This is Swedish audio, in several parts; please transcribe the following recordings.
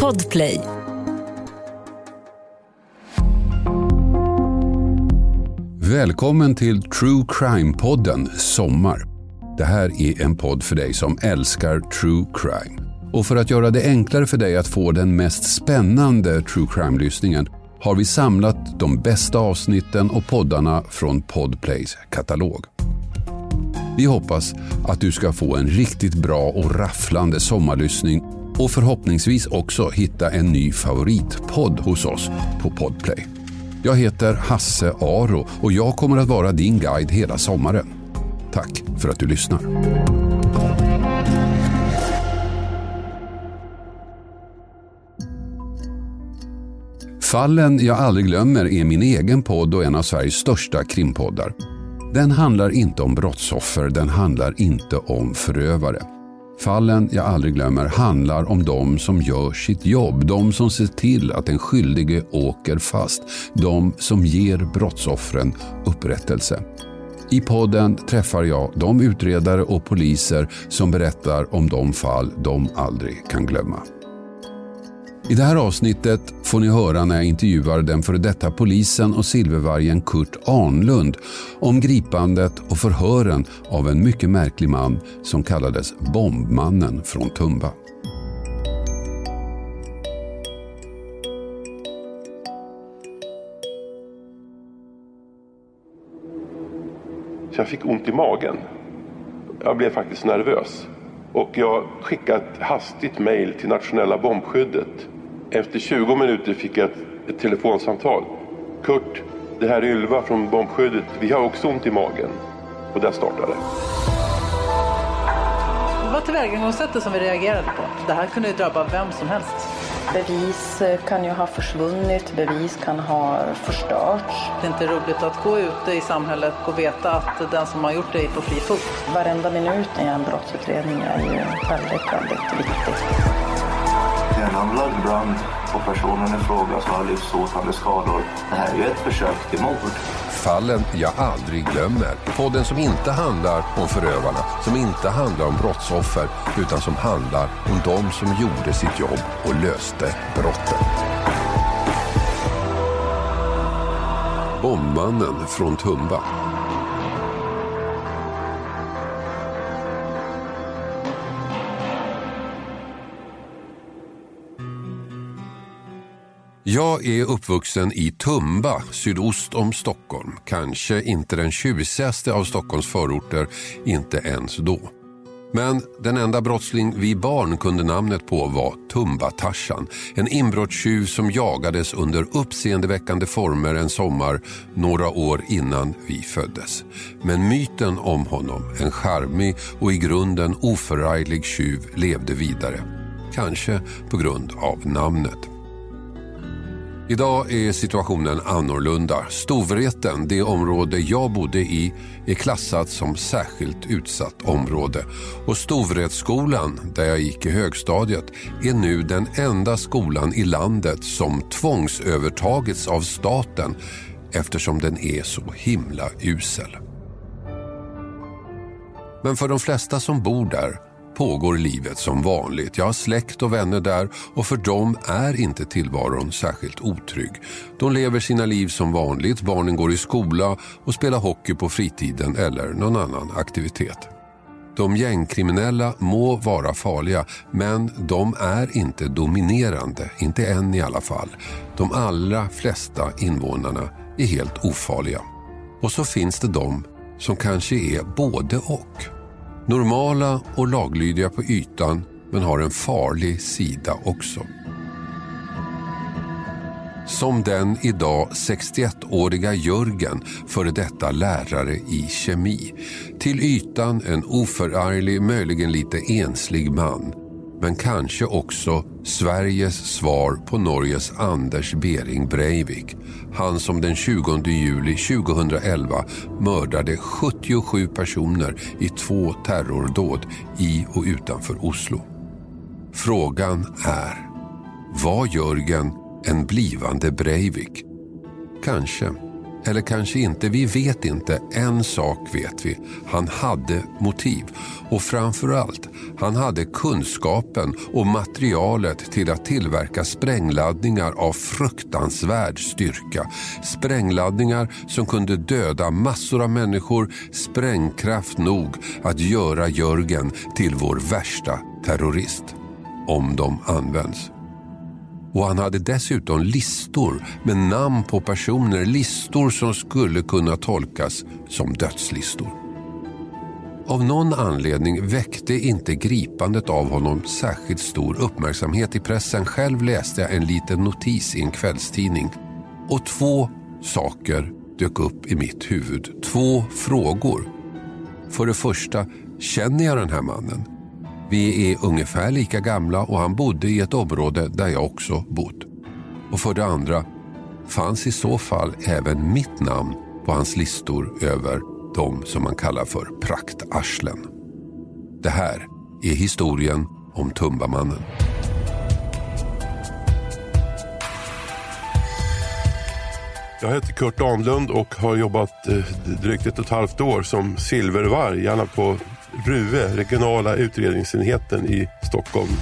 Podplay. Välkommen till True Crime-podden Sommar. Det här är en podd för dig som älskar true crime. Och för att göra det enklare för dig att få den mest spännande true crime-lyssningen har vi samlat de bästa avsnitten och poddarna från Podplays katalog. Vi hoppas att du ska få en riktigt bra och rafflande sommarlyssning och förhoppningsvis också hitta en ny favoritpodd hos oss på Podplay. Jag heter Hasse Aro och jag kommer att vara din guide hela sommaren. Tack för att du lyssnar. Fallen jag aldrig glömmer är min egen podd och en av Sveriges största krimpoddar. Den handlar inte om brottsoffer, den handlar inte om förövare. Fallen jag aldrig glömmer handlar om de som gör sitt jobb, de som ser till att den skyldige åker fast, de som ger brottsoffren upprättelse. I podden träffar jag de utredare och poliser som berättar om de fall de aldrig kan glömma. I det här avsnittet får ni höra när jag intervjuar den före detta polisen och silvervargen Kurt Arnlund om gripandet och förhören av en mycket märklig man som kallades Bombmannen från Tumba. Så jag fick ont i magen. Jag blev faktiskt nervös. Och jag skickade ett hastigt mejl till nationella bombskyddet. Efter 20 minuter fick jag ett, ett telefonsamtal. Kurt, det här är Ylva från bombskyddet. Vi har också ont i magen. Och där startade det. Det var tillvägagångssättet som vi reagerade på. Det här kunde ju drabba vem som helst. Bevis kan ju ha försvunnit, bevis kan ha förstörts. Det är inte roligt att gå ute i samhället och veta att den som har gjort det är på fri fot. Varenda minut i en brottsutredning är ju väldigt, väldigt viktig. Det en anlagd brand och personen i fråga som har livshotande skador. Det här är ju ett försök till mord. Fallen jag aldrig glömmer. Podden som inte handlar om förövarna, som inte handlar om brottsoffer, utan som handlar om de som gjorde sitt jobb och löste brottet. Bombmannen från Tumba. Jag är uppvuxen i Tumba, sydost om Stockholm. Kanske inte den tjusigaste av Stockholms förorter, inte ens då. Men den enda brottsling vi barn kunde namnet på var Tumba-Tarzan. En inbrottstjuv som jagades under uppseendeväckande former en sommar några år innan vi föddes. Men myten om honom, en charmig och i grunden oförarglig tjuv, levde vidare. Kanske på grund av namnet. Idag är situationen annorlunda. Storvreten, det område jag bodde i, är klassat som särskilt utsatt område. Och Storvretskolan, där jag gick i högstadiet, är nu den enda skolan i landet som tvångsövertagits av staten eftersom den är så himla usel. Men för de flesta som bor där pågår livet som vanligt. Jag har släkt och vänner där och för dem är inte tillvaron särskilt otrygg. De lever sina liv som vanligt, barnen går i skola och spelar hockey på fritiden eller någon annan aktivitet. De gängkriminella må vara farliga, men de är inte dominerande, inte än i alla fall. De allra flesta invånarna är helt ofarliga. Och så finns det de som kanske är både och. Normala och laglydiga på ytan men har en farlig sida också. Som den idag 61-åriga Jörgen, före detta lärare i kemi. Till ytan en oförarglig, möjligen lite enslig man. Men kanske också Sveriges svar på Norges Anders Bering Breivik. Han som den 20 juli 2011 mördade 77 personer i två terrordåd i och utanför Oslo. Frågan är, var Jörgen en blivande Breivik? Kanske, eller kanske inte, vi vet inte. En sak vet vi. Han hade motiv. Och framförallt, han hade kunskapen och materialet till att tillverka sprängladdningar av fruktansvärd styrka. Sprängladdningar som kunde döda massor av människor, sprängkraft nog att göra Jörgen till vår värsta terrorist. Om de används. Och han hade dessutom listor med namn på personer, listor som skulle kunna tolkas som dödslistor. Av någon anledning väckte inte gripandet av honom särskilt stor uppmärksamhet i pressen. Själv läste jag en liten notis i en kvällstidning. Och två saker dök upp i mitt huvud. Två frågor. För det första, känner jag den här mannen? Vi är ungefär lika gamla och han bodde i ett område där jag också bott. Och för det andra fanns i så fall även mitt namn på hans listor över de som man kallar för praktarslen. Det här är historien om Tumbamannen. Jag heter Kurt Anlund och har jobbat eh, drygt ett och ett halvt år som silvervarg, gärna på RUE, regionala utredningsenheten i Stockholm.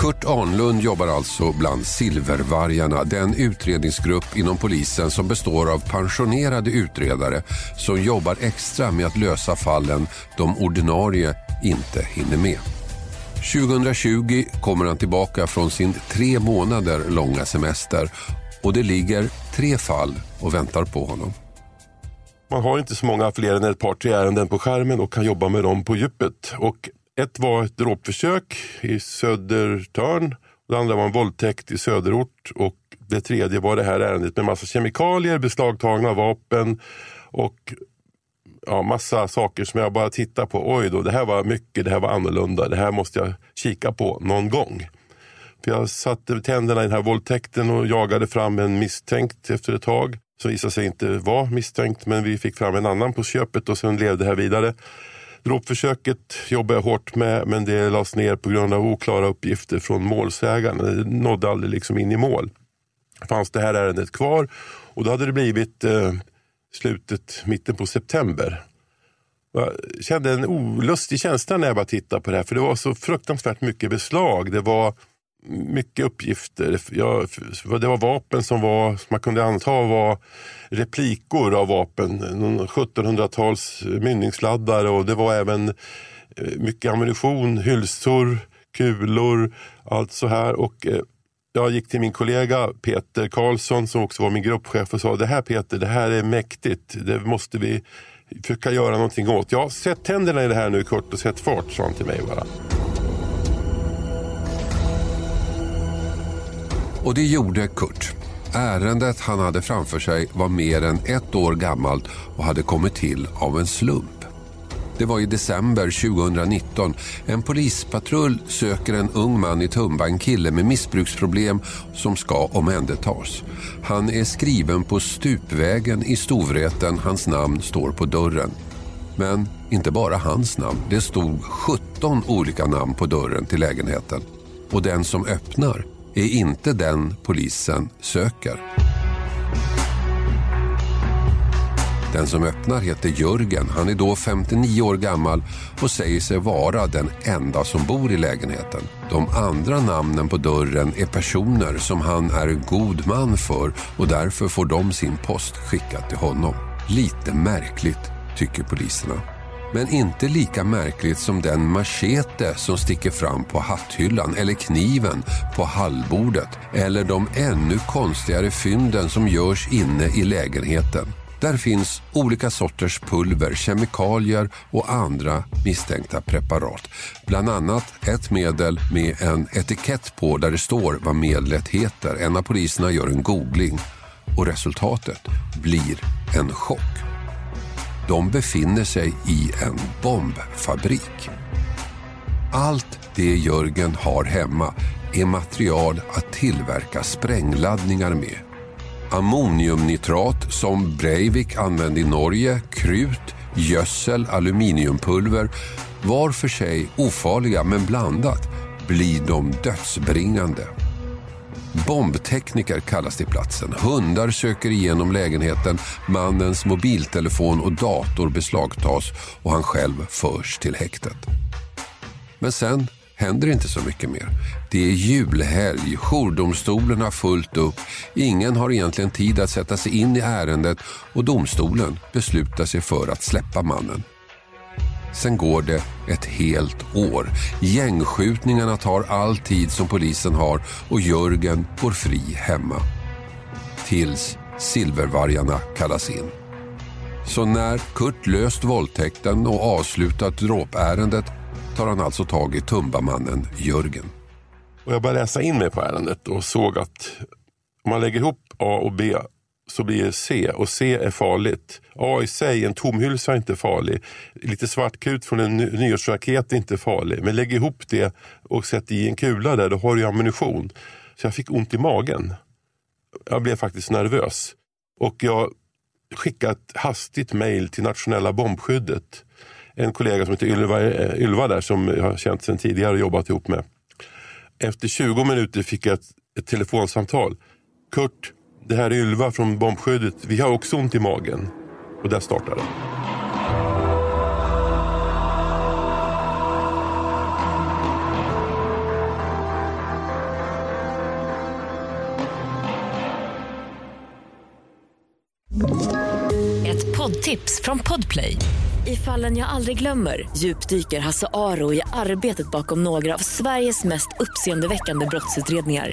Kurt Arnlund jobbar alltså bland Silvervargarna, den utredningsgrupp inom polisen som består av pensionerade utredare som jobbar extra med att lösa fallen de ordinarie inte hinner med. 2020 kommer han tillbaka från sin tre månader långa semester och det ligger tre fall och väntar på honom. Man har inte så många fler än ett par, tre ärenden på skärmen och kan jobba med dem på djupet. Och ett var ett dråpförsök i Södertörn. Det andra var en våldtäkt i söderort och det tredje var det här ärendet med massa kemikalier, beslagtagna vapen och ja, massa saker som jag bara tittar på. Oj då, det här var mycket, det här var annorlunda, det här måste jag kika på någon gång. För jag satte tänderna i den här våldtäkten och jagade fram en misstänkt efter ett tag som visade sig inte vara misstänkt men vi fick fram en annan på köpet och sen levde det här vidare. Dråpförsöket jobbade jag hårt med men det lades ner på grund av oklara uppgifter från målsägaren. Det nådde aldrig liksom in i mål. Fanns det här ärendet kvar och då hade det blivit eh, slutet, mitten på september. Jag kände en olustig känsla när jag bara tittade på det här för det var så fruktansvärt mycket beslag. Det var mycket uppgifter. Jag, det var vapen som var, som man kunde anta var replikor av vapen. 1700-tals mynningsladdare och det var även eh, mycket ammunition, hylsor, kulor, allt så här. Och eh, jag gick till min kollega Peter Karlsson som också var min gruppchef och sa det här Peter, det här är mäktigt. Det måste vi försöka göra någonting åt. Ja, sätt tänderna i det här nu Kurt och sätt fart, sa han till mig bara. Och det gjorde Kurt. Ärendet han hade framför sig var mer än ett år gammalt och hade kommit till av en slump. Det var i december 2019. En polispatrull söker en ung man i Tumba, en kille med missbruksproblem som ska omhändertas. Han är skriven på stupvägen i Storvreten. Hans namn står på dörren. Men inte bara hans namn. Det stod 17 olika namn på dörren till lägenheten. Och den som öppnar är inte den polisen söker. Den som öppnar heter Jörgen. Han är då 59 år gammal och säger sig vara den enda som bor i lägenheten. De andra namnen på dörren är personer som han är god man för och därför får de sin post skickad till honom. Lite märkligt, tycker poliserna. Men inte lika märkligt som den machete som sticker fram på hatthyllan eller kniven på hallbordet eller de ännu konstigare fynden som görs inne i lägenheten. Där finns olika sorters pulver, kemikalier och andra misstänkta preparat. Bland annat ett medel med en etikett på där det står vad medlet heter. En av poliserna gör en googling och resultatet blir en chock. De befinner sig i en bombfabrik. Allt det Jörgen har hemma är material att tillverka sprängladdningar med. Ammoniumnitrat som Breivik använde i Norge, krut, gödsel, aluminiumpulver. Var för sig ofarliga men blandat blir de dödsbringande. Bombtekniker kallas till platsen. Hundar söker igenom lägenheten. Mannens mobiltelefon och dator beslagtas och han själv förs till häktet. Men sen händer inte så mycket mer. Det är julhelg, jourdomstolen har fullt upp. Ingen har egentligen tid att sätta sig in i ärendet och domstolen beslutar sig för att släppa mannen. Sen går det ett helt år. Gängskjutningarna tar all tid som polisen har och Jörgen går fri hemma. Tills silvervargarna kallas in. Så när Kurt löst våldtäkten och avslutat dråpärendet tar han alltså tag i Tumbamannen Jörgen. Och jag började läsa in mig på ärendet och såg att om man lägger ihop A och B så blir det C och C är farligt. A i sig, en tomhylsa är inte farlig. Lite svartkrut från en nyårsraket är inte farlig. Men lägg ihop det och sätt i en kula där, då har du ammunition. Så jag fick ont i magen. Jag blev faktiskt nervös. Och jag skickade ett hastigt mejl till nationella bombskyddet. En kollega som heter Ylva, eh, Ylva där som jag har känt sedan tidigare och jobbat ihop med. Efter 20 minuter fick jag ett, ett telefonsamtal. Kurt, det här är Ylva från bombskyddet. Vi har också ont i magen. Och där startar det. Ett poddtips från Podplay. I fallen jag aldrig glömmer djupdyker Hasse Aro i arbetet bakom några av Sveriges mest uppseendeväckande brottsutredningar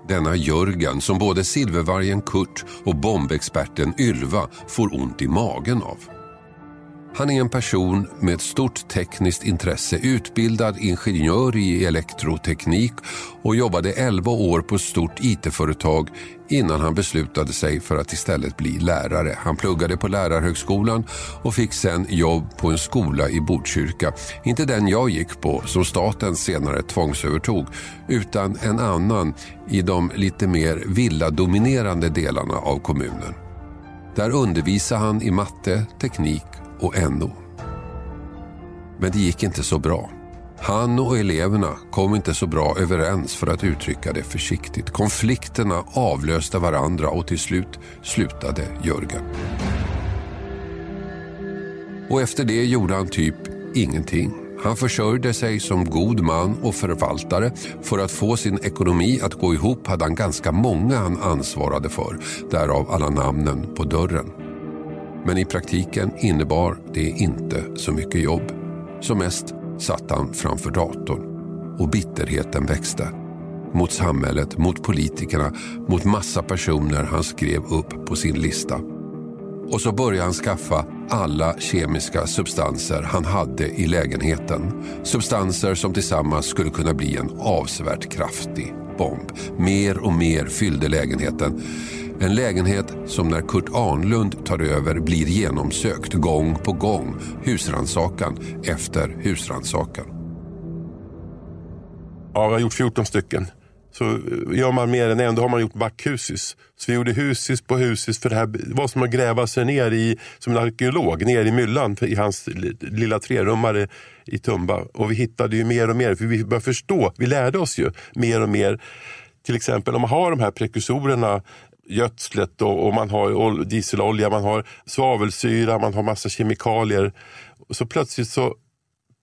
denna Jörgen som både silvervargen Kurt och bombexperten Ylva får ont i magen av. Han är en person med ett stort tekniskt intresse, utbildad ingenjör i elektroteknik och jobbade 11 år på ett stort IT-företag innan han beslutade sig för att istället bli lärare. Han pluggade på Lärarhögskolan och fick sen jobb på en skola i Botkyrka. Inte den jag gick på, som staten senare tvångsövertog, utan en annan i de lite mer villadominerande delarna av kommunen. Där undervisade han i matte, teknik och NO. Men det gick inte så bra. Han och eleverna kom inte så bra överens för att uttrycka det försiktigt. Konflikterna avlöste varandra och till slut slutade Jörgen. Och efter det gjorde han typ ingenting. Han försörjde sig som god man och förvaltare. För att få sin ekonomi att gå ihop hade han ganska många han ansvarade för. Därav alla namnen på dörren. Men i praktiken innebar det inte så mycket jobb. Som mest satt han framför datorn och bitterheten växte. Mot samhället, mot politikerna, mot massa personer han skrev upp på sin lista. Och så började han skaffa alla kemiska substanser han hade i lägenheten. Substanser som tillsammans skulle kunna bli en avsevärt kraftig bomb. Mer och mer fyllde lägenheten en lägenhet som när Kurt Arnlund tar över blir genomsökt gång på gång. Husransakan efter husransakan. Ja, vi har gjort 14 stycken. Så eh, gör man mer än en, då har man gjort backhusis. Så vi gjorde husis på husis för det här var som att gräva sig ner i, som en arkeolog, ner i myllan i hans lilla trerummare i Tumba. Och vi hittade ju mer och mer, för vi började förstå, vi lärde oss ju mer och mer. Till exempel om man har de här prekursorerna gödslet och, och, man har dieselolja, man har svavelsyra, man har massa kemikalier. Så plötsligt så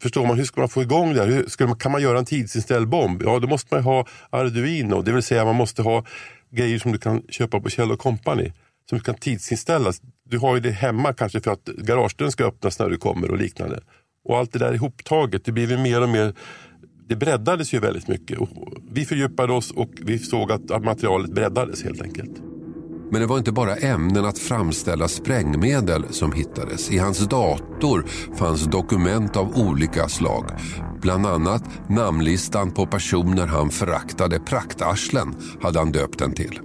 förstår man hur ska man få igång det här? Hur ska man, kan man göra en tidsinställd bomb? Ja, då måste man ha Arduino, det vill säga man måste ha grejer som du kan köpa på Kjell Company som kan tidsinställas. Du har ju det hemma kanske för att garagedörren ska öppnas när du kommer och liknande. Och allt det där ihoptaget, det blir mer och mer det breddades ju väldigt mycket. Och vi fördjupade oss och vi såg att materialet breddades helt enkelt. Men det var inte bara ämnen att framställa sprängmedel som hittades. I hans dator fanns dokument av olika slag. Bland annat namnlistan på personer han föraktade. Praktarslen hade han döpt den till.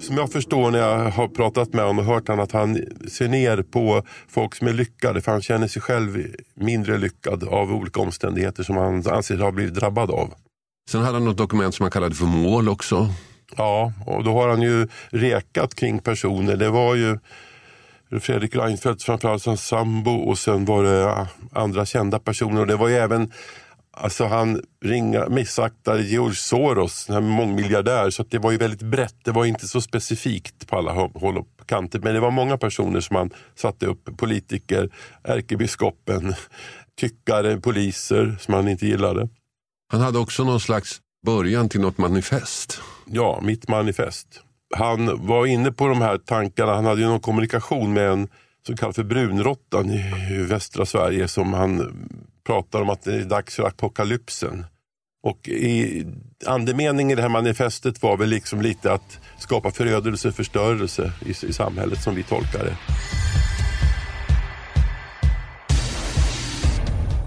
som jag förstår när jag har pratat med honom och hört honom att han ser ner på folk som är lyckade för han känner sig själv mindre lyckad av olika omständigheter som han anser ha blivit drabbad av. Sen hade han något dokument som han kallade för mål också. Ja, och då har han ju rekat kring personer. Det var ju Fredrik Reinfeldt framförallt som sambo och sen var det andra kända personer. Och det var ju även Alltså han ringa, missaktade George Soros, den här mångmiljardär, så det var ju väldigt brett. Det var inte så specifikt på alla håll och kanter. Men det var många personer som han satte upp. Politiker, ärkebiskopen, tyckare, poliser som han inte gillade. Han hade också någon slags början till något manifest. Ja, mitt manifest. Han var inne på de här tankarna. Han hade ju någon kommunikation med en som kallas för brunråttan i västra Sverige som han pratar om att det är dags för apokalypsen. Och i andemeningen i det här manifestet var väl liksom lite att skapa förödelse, förstörelse i, i samhället som vi tolkar det.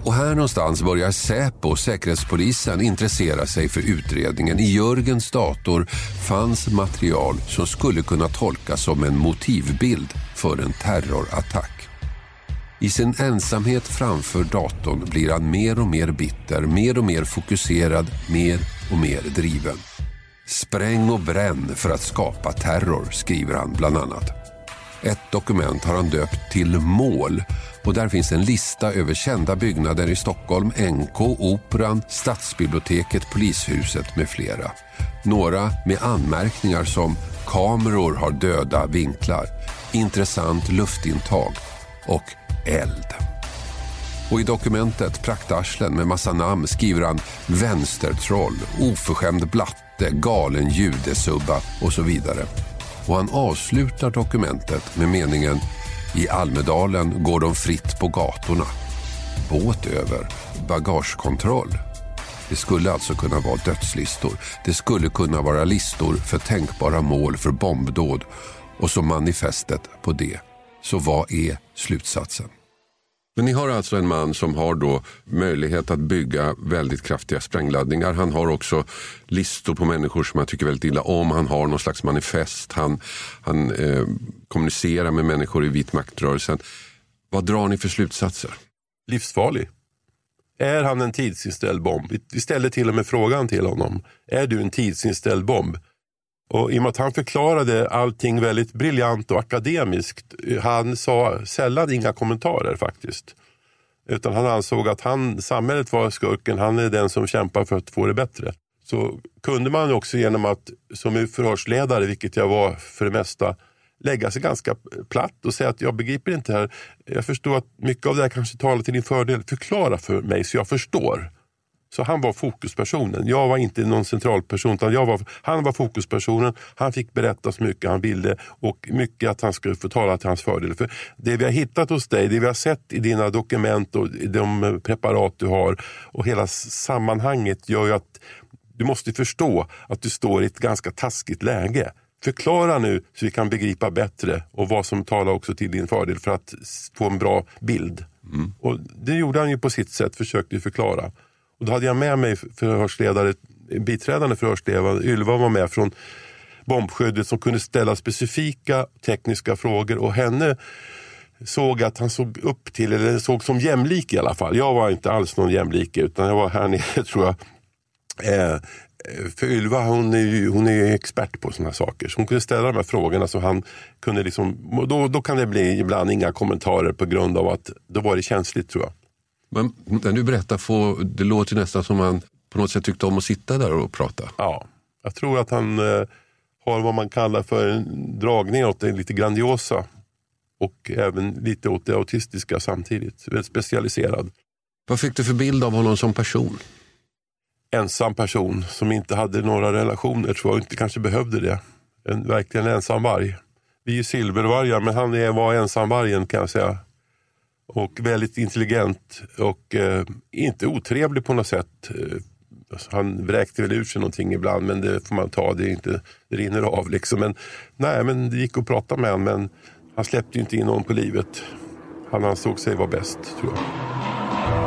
Och här någonstans börjar Säpo, Säkerhetspolisen, intressera sig för utredningen. I Jörgens dator fanns material som skulle kunna tolkas som en motivbild för en terrorattack. I sin ensamhet framför datorn blir han mer och mer bitter, mer och mer fokuserad, mer och mer driven. Spräng och bränn för att skapa terror, skriver han bland annat. Ett dokument har han döpt till Mål och där finns en lista över kända byggnader i Stockholm, NK, Operan, Stadsbiblioteket, Polishuset med flera. Några med anmärkningar som kameror har döda vinklar, intressant luftintag och eld. Och i dokumentet Praktarslen med massa namn skriver han vänstertroll, oförskämd blatte, galen judesubba och så vidare. Och han avslutar dokumentet med meningen i Almedalen går de fritt på gatorna. Båt över, bagagekontroll. Det skulle alltså kunna vara dödslistor. Det skulle kunna vara listor för tänkbara mål för bombdåd och som manifestet på det. Så vad är slutsatsen? Men ni har alltså en man som har då möjlighet att bygga väldigt kraftiga sprängladdningar. Han har också listor på människor som han tycker väldigt illa om. Han har någon slags manifest. Han, han eh, kommunicerar med människor i vitmaktrörelsen. Vad drar ni för slutsatser? Livsfarlig. Är han en tidsinställd bomb? Vi ställer till och med frågan till honom. Är du en tidsinställd bomb? Och I och med att han förklarade allting väldigt briljant och akademiskt. Han sa sällan inga kommentarer faktiskt. Utan han ansåg att han, samhället var skurken, han är den som kämpar för att få det bättre. Så kunde man också genom att, som förhörsledare, vilket jag var för det mesta, lägga sig ganska platt och säga att jag begriper inte det här. Jag förstår att mycket av det här kanske talar till din fördel. Förklara för mig så jag förstår. Så han var fokuspersonen. Jag var inte någon central person. Utan jag var, han var fokuspersonen. Han fick berätta så mycket han ville och mycket att han skulle få tala till hans fördel. För det vi har hittat hos dig, det vi har sett i dina dokument och de preparat du har och hela sammanhanget gör ju att du måste förstå att du står i ett ganska taskigt läge. Förklara nu så vi kan begripa bättre och vad som talar också till din fördel för att få en bra bild. Mm. Och Det gjorde han ju på sitt sätt, försökte förklara. Och då hade jag med mig förhörsledare, biträdande förhörsledare, Ylva var med från bombskyddet som kunde ställa specifika tekniska frågor och henne såg att han såg upp till, eller såg som jämlik i alla fall. Jag var inte alls någon jämlik utan jag var här nere tror jag. Eh, för Ylva hon är, ju, hon är expert på sådana saker. Så hon kunde ställa de här frågorna så han kunde liksom, då, då kan det bli ibland inga kommentarer på grund av att då var det känsligt tror jag. Men när du berättar, får, det låter nästan som han på något sätt tyckte om att sitta där och prata. Ja, jag tror att han eh, har vad man kallar för en dragning åt det lite grandiosa. Och även lite åt det autistiska samtidigt. Väldigt specialiserad. Vad fick du för bild av honom som person? Ensam person som inte hade några relationer, tror jag inte kanske behövde det. En verkligen ensam varg. Vi är silvervargar, men han var ensamvargen kan jag säga och väldigt intelligent och eh, inte otrevlig på något sätt. Eh, alltså, han vräkte väl ur sig någonting ibland men det får man ta, det, är inte, det rinner av. Liksom. Men, nej, men det gick att prata med honom men han släppte inte in någon på livet. Han ansåg sig vara bäst tror jag.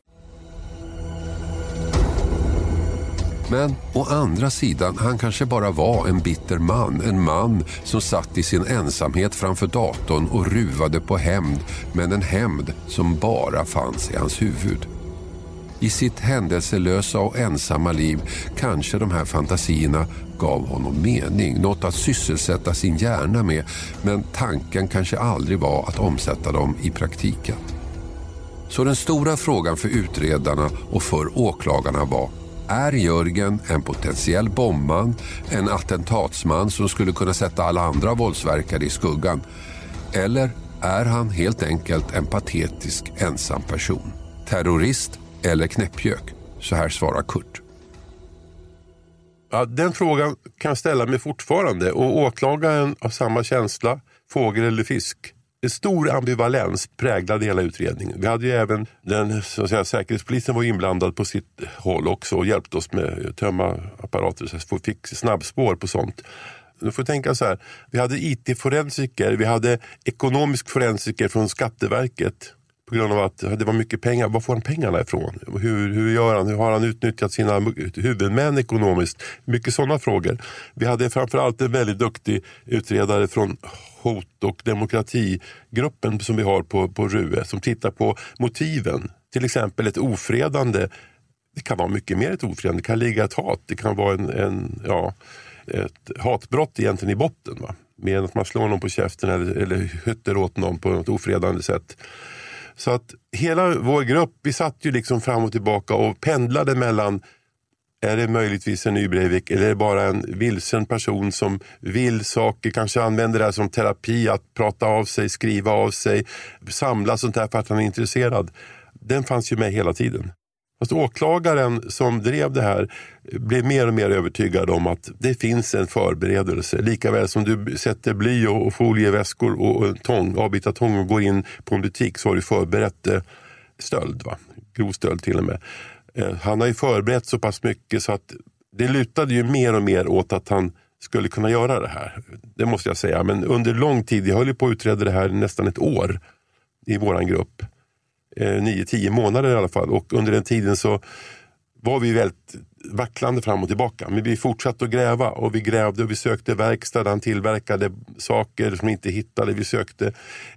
Men å andra sidan, han kanske bara var en bitter man. En man som satt i sin ensamhet framför datorn och ruvade på hämnd. Men en hämnd som bara fanns i hans huvud. I sitt händelselösa och ensamma liv kanske de här fantasierna gav honom mening, något att sysselsätta sin hjärna med. Men tanken kanske aldrig var att omsätta dem i praktiken. Så den stora frågan för utredarna och för åklagarna var är Jörgen en potentiell bombman, en attentatsman som skulle kunna sätta alla andra våldsverkare i skuggan? Eller är han helt enkelt en patetisk ensam person? Terrorist eller knäppjök? Så här svarar Kurt. Ja, den frågan kan jag ställa mig fortfarande och åklagaren har samma känsla, fågel eller fisk. En stor ambivalens präglade hela utredningen. Vi hade ju även den så att säga, säkerhetspolisen var inblandad på sitt håll också och hjälpte oss med att tömma apparater så vi fick snabbspår på sånt. Du får tänka så här, vi hade IT-forensiker, vi hade ekonomisk forensiker från Skatteverket på grund av att det var mycket pengar. Var får han pengarna ifrån? Hur, hur gör han? Hur har han utnyttjat sina huvudmän ekonomiskt? Mycket sådana frågor. Vi hade framförallt en väldigt duktig utredare från hot och demokratigruppen som vi har på, på RUE som tittar på motiven. Till exempel ett ofredande. Det kan vara mycket mer ett ofredande. Det kan ligga ett hat. Det kan vara en, en ja, ett hatbrott egentligen i botten. Va? Mer än att man slår någon på käften eller, eller hytter åt någon på något ofredande sätt. Så att hela vår grupp, vi satt ju liksom fram och tillbaka och pendlade mellan är det möjligtvis en ny Breivik eller är det bara en vilsen person som vill saker, kanske använder det här som terapi, att prata av sig, skriva av sig, samla sånt här för att han är intresserad. Den fanns ju med hela tiden. Fast åklagaren som drev det här blev mer och mer övertygad om att det finns en förberedelse. Likaväl som du sätter bly och folieväskor och tång, avbitar tång och går in på en butik så har du förberett eh, stöld. Va? Grov stöld till och med. Eh, han har ju förberett så pass mycket så att det lutade ju mer och mer åt att han skulle kunna göra det här. Det måste jag säga. Men under lång tid, jag höll ju på att utreda det här nästan ett år i våran grupp eh, nio, tio månader i alla fall. Och under den tiden så var vi väldigt vacklande fram och tillbaka. Men vi fortsatte att gräva och vi grävde och vi sökte verkstad. Han tillverkade saker som vi inte hittade. Vi sökte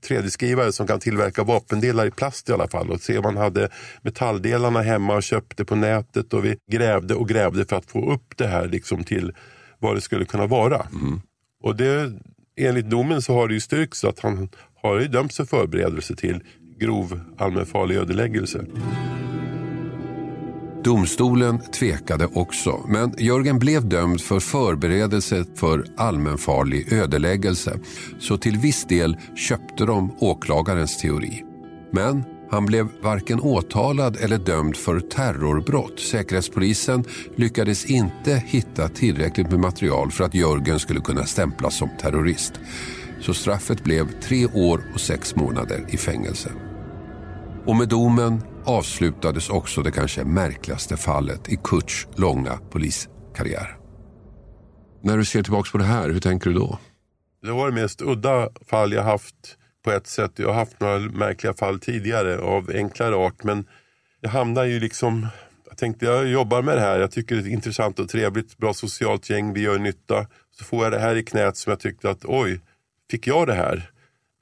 3D-skrivare som kan tillverka vapendelar i plast i alla fall. Och se om man hade metalldelarna hemma och köpte på nätet. Och vi grävde och grävde för att få upp det här liksom till vad det skulle kunna vara. Mm. Och det, enligt domen så har det ju styrkts att han har ju dömts för förberedelse till grov allmänfarlig ödeläggelse. Domstolen tvekade också, men Jörgen blev dömd för förberedelse för allmänfarlig ödeläggelse. Så till viss del köpte de åklagarens teori. Men han blev varken åtalad eller dömd för terrorbrott. Säkerhetspolisen lyckades inte hitta tillräckligt med material för att Jörgen skulle kunna stämplas som terrorist. Så straffet blev tre år och sex månader i fängelse. Och med domen avslutades också det kanske märkligaste fallet i Kurts långa poliskarriär. När du ser tillbaka på det här, hur tänker du då? Det var det mest udda fall jag haft på ett sätt. Jag har haft några märkliga fall tidigare av enklare art men jag hamnar ju liksom jag tänkte jag jobbar med det här, jag tycker det är intressant och trevligt, bra socialt gäng, vi gör nytta. Så får jag det här i knät som jag tyckte att oj, fick jag det här?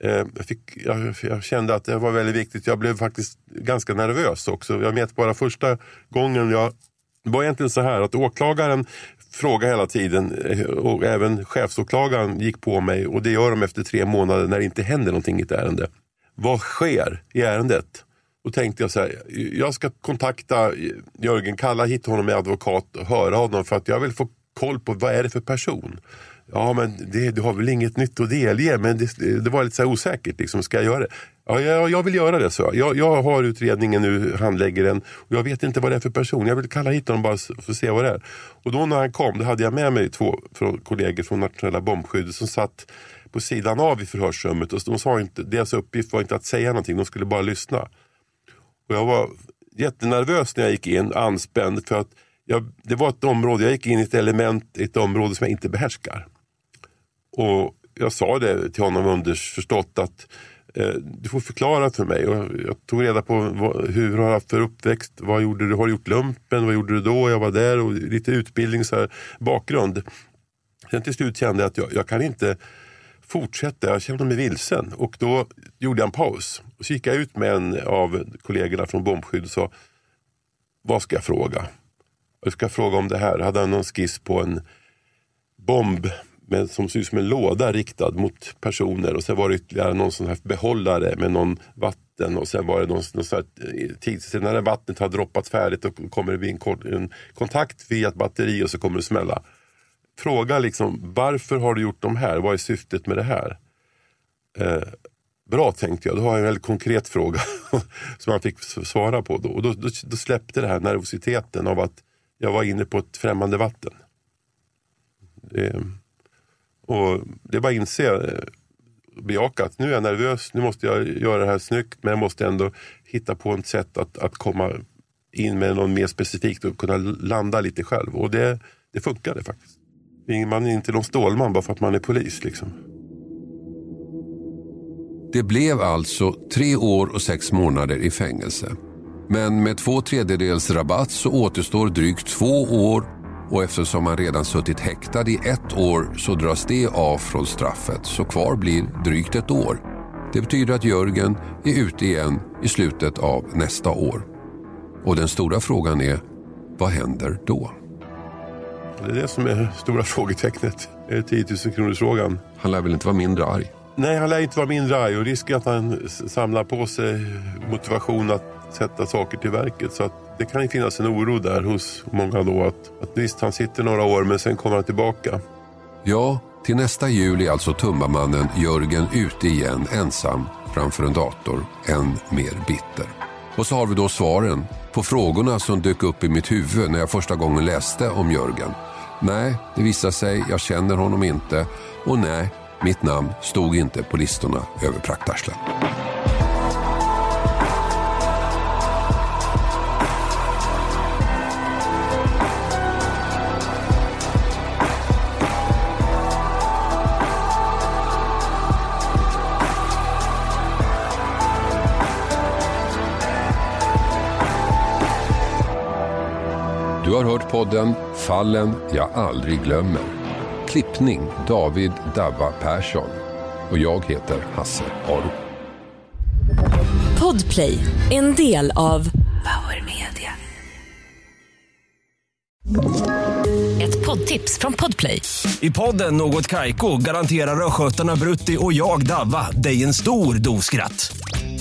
Eh, jag, fick, jag, jag, kände att det var väldigt viktigt. Jag blev faktiskt ganska nervös också. Jag vet bara första gången jag... Det var egentligen så här att åklagaren frågade hela tiden eh, och även chefsåklagaren gick på mig och det gör de efter tre månader när det inte händer någonting i ett ärende. Vad sker i ärendet? Då tänkte jag så här, jag ska kontakta Jörgen, kalla hit honom med advokat och höra honom för att jag vill få koll på vad är det för person. Ja, men det, du har väl inget nytt att delge, men det, det var lite så osäkert. Liksom, ska jag göra det? Ja, jag, jag vill göra det, så jag. jag. har utredningen nu, handlägger den och jag vet inte vad det är för person. Jag vill kalla hit honom bara för att se vad det är. Och då när han kom, då hade jag med mig två från, kollegor från nationella bombskyddet som satt på sidan av i förhörsrummet. Och de sa inte, deras uppgift var inte att säga någonting, de skulle bara lyssna. Och jag var jättenervös när jag gick in, anspänd. För att jag, det var ett område, jag gick in i ett element, ett område som jag inte behärskar. Och jag sa det till honom underförstått att eh, du får förklara för mig. Och jag tog reda på vad, hur du haft för uppväxt. Vad gjorde du? Har du gjort lumpen? Vad gjorde du då? Jag var där och lite utbildning, så här, bakgrund. Sen till slut kände jag att jag, jag kan inte fortsätta. Jag kände mig vilsen. Och då gjorde jag en paus. Och så gick jag ut med en av kollegorna från bombskydd och sa Vad ska jag fråga? Jag ska fråga om det här. Jag hade någon skiss på en bomb med, som ser ut som en låda riktad mot personer och sen var det ytterligare någon sån här behållare med någon vatten och sen var det någon, någon sån här eh, tid, sen när vattnet har droppat färdigt och kommer det bli en, en kontakt via ett batteri och så kommer det smälla. Fråga liksom varför har du gjort de här? Vad är syftet med det här? Eh, bra tänkte jag, då har jag en väldigt konkret fråga som han fick svara på. Då. Och då, då, då släppte det här nervositeten av att jag var inne på ett främmande vatten. Det, och det är bara att inse, och bejaka att nu är jag nervös, nu måste jag göra det här snyggt men jag måste ändå hitta på ett sätt att, att komma in med något mer specifikt och kunna landa lite själv. Och det, det funkade faktiskt. Man är inte någon stålman bara för att man är polis. Liksom. Det blev alltså tre år och sex månader i fängelse. Men med två tredjedels rabatt så återstår drygt två år och eftersom han redan suttit häktad i ett år så dras det av från straffet så kvar blir drygt ett år. Det betyder att Jörgen är ute igen i slutet av nästa år. Och den stora frågan är, vad händer då? Det är det som är stora frågetecknet. Det är 10 000 kronors frågan. Han lär väl inte vara mindre arg? Nej, han lär inte vara mindre arg och risken att han samlar på sig motivation att sätta saker till verket. Så att det kan ju finnas en oro där hos många då att, att visst, han sitter några år men sen kommer han tillbaka. Ja, till nästa jul är alltså Tumbamannen Jörgen ute igen ensam framför en dator, än mer bitter. Och så har vi då svaren på frågorna som dök upp i mitt huvud när jag första gången läste om Jörgen. Nej, det visade sig, jag känner honom inte. Och nej, mitt namn stod inte på listorna över praktarslen. Podden Fallen jag aldrig glömmer. Klippning David Dabba Persson. Och jag heter Hasse Aro. Podplay, en del av Power Media. Ett poddtips från Podplay. I podden Något Kaiko garanterar östgötarna Brutti och jag, Davva, dig en stor dos skratt.